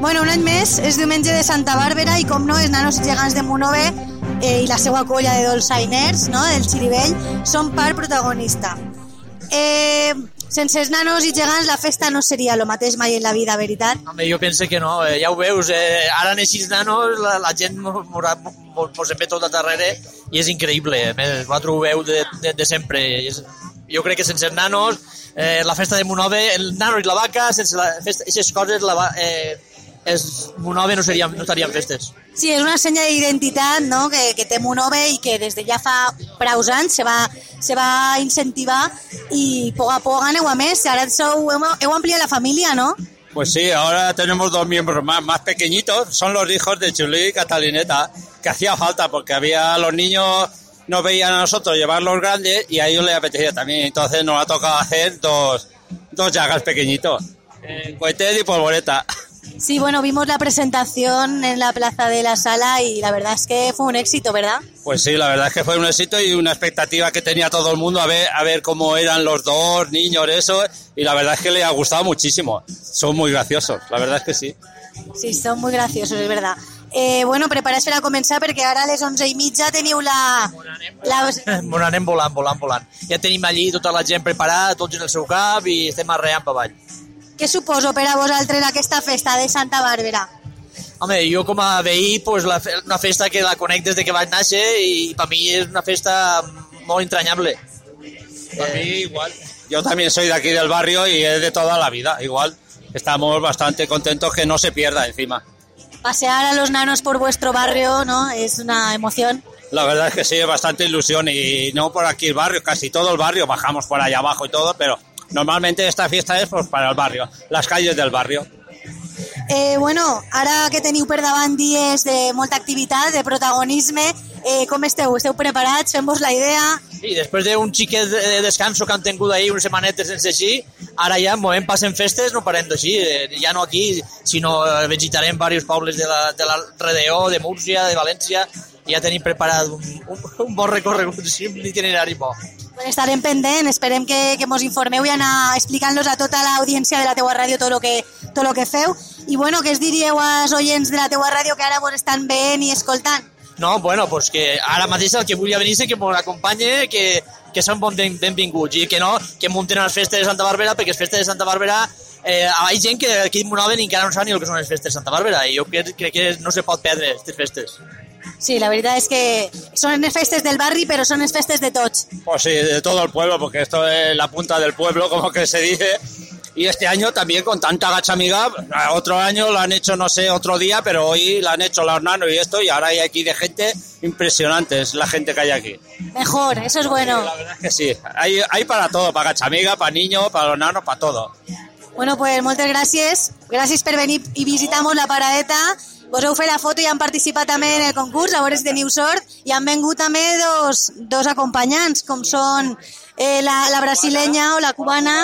Bueno, un any més és diumenge de Santa Bàrbara i com no, els nanos i gegants de Monove eh, i la seva colla de dolçainers, no?, del Xirivell, són part protagonista. Eh, sense els nanos i gegants la festa no seria el mateix mai en la vida, veritat? Home, jo penso que no, eh, ja ho veus, eh, ara aquests nanos la, la gent mos en ve tot a darrere i és increïble, eh? vosaltres ho veu de, de, de sempre. És, jo crec que sense els nanos, eh, la festa de Monove, el nano i la vaca, sense la festa, aquestes coses, la, eh, és, Monove no, seria, no estaria en festes. Sí, és una senya d'identitat no? que, que té Monove i que des de ja fa prou anys se va, se va incentivar i poc a poc aneu a més. Ara sou, heu, heu ampliat la família, no? Pues sí, ahora tenemos dos miembros más, más pequeñitos, son los hijos de Chulí y Catalineta, que hacía falta porque había los niños nos veían a nosotros llevar los grandes y a ellos les apetecía también. Entonces nos ha tocado hacer dos, dos llagas pequeñitos, eh, y polvoreta. Sí, bueno, vimos la presentación en la plaza de la sala y la verdad es que fue un éxito, ¿verdad? Pues sí, la verdad es que fue un éxito y una expectativa que tenía todo el mundo a ver, a ver cómo eran los dos niños, eso, y la verdad es que le ha gustado muchísimo. Son muy graciosos, la verdad es que sí. Sí, son muy graciosos, es verdad. Eh, bueno, preparats per a començar perquè ara a les 11 i mitja teniu la... la... Bon, anem volant, volant, volant. Ja tenim allí tota la gent preparada, tots en el seu cap i estem arreant per avall. Què suposo per a vosaltres aquesta festa de Santa Bàrbara? Home, jo com a veí, pues, la, una festa que la conec des de que vaig néixer i per mi és una festa molt entrañable. Para mí igual. Yo también soy de aquí del barrio y es de toda la vida, igual. Estamos bastante contentos que no se pierda encima. pasear a los nanos por vuestro barrio, ¿no? Es una emoción. La verdad es que sí, es bastante ilusión y no por aquí el barrio, casi todo el barrio, bajamos por allá abajo y todo, pero normalmente esta fiesta es pues, para el barrio, las calles del barrio. Eh, bueno, ara que teniu per davant dies de molta activitat, de protagonisme, eh, com esteu? Esteu preparats? Fem-vos la idea? Sí, després d'un xiquet de descanso que han tingut ahir unes setmanetes sense així, ara ja en moment passen festes, no parem d'així, eh, ja no aquí, sinó eh, visitarem diversos pobles de la, de la Redeó, de Múrcia, de València, i ja tenim preparat un, un, un bon recorregut, sí, un itinerari bo. Estarem pendent, esperem que, que mos informeu i anar explicant-los a tota l'audiència de la teua ràdio tot el que, tot lo que feu. I bueno, què es diríeu als oients de la teua ràdio que ara vos estan veient i escoltant? No, bueno, pues que ara mateix el que volia venir és que ens acompanye, que, que són bon benvinguts i que no, que munten les festes de Santa Bàrbara, perquè les festes de Santa Bàrbara eh, hi ha gent que aquí en Monòven encara no sap ni el que són les festes de Santa Bàrbara i jo crec, crec que no se pot perdre aquestes festes. Sí, la verdad es que son festes del barri, pero son festes de tots. Pues sí, de todo el pueblo, porque esto es la punta del pueblo, como que se dice. Y este año también con tanta gacha amiga, otro año lo han hecho, no sé, otro día, pero hoy lo han hecho la nanos y esto, y ahora hay aquí de gente impresionante, es la gente que hay aquí. Mejor, eso es bueno. la verdad es que sí, hay, hay para todo, para gacha amiga, para niños, para los nanos, para todo. Bueno, pues muchas gracias. Gracias por venir y visitamos la paradeta. Vos fet la foto i han participat també en el concurs, a veure si teniu sort, i han vengut també dos, dos acompanyants, com són eh, la, la brasilenya o la cubana.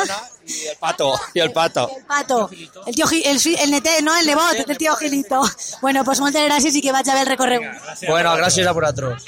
Y el pato, y el pato. El pato, el tío, el, el neté, no? El nebot, el tío Gilito. Bueno, pues moltes gràcies i que vaig a ver el recorregut. Bueno, gràcies a vosaltres.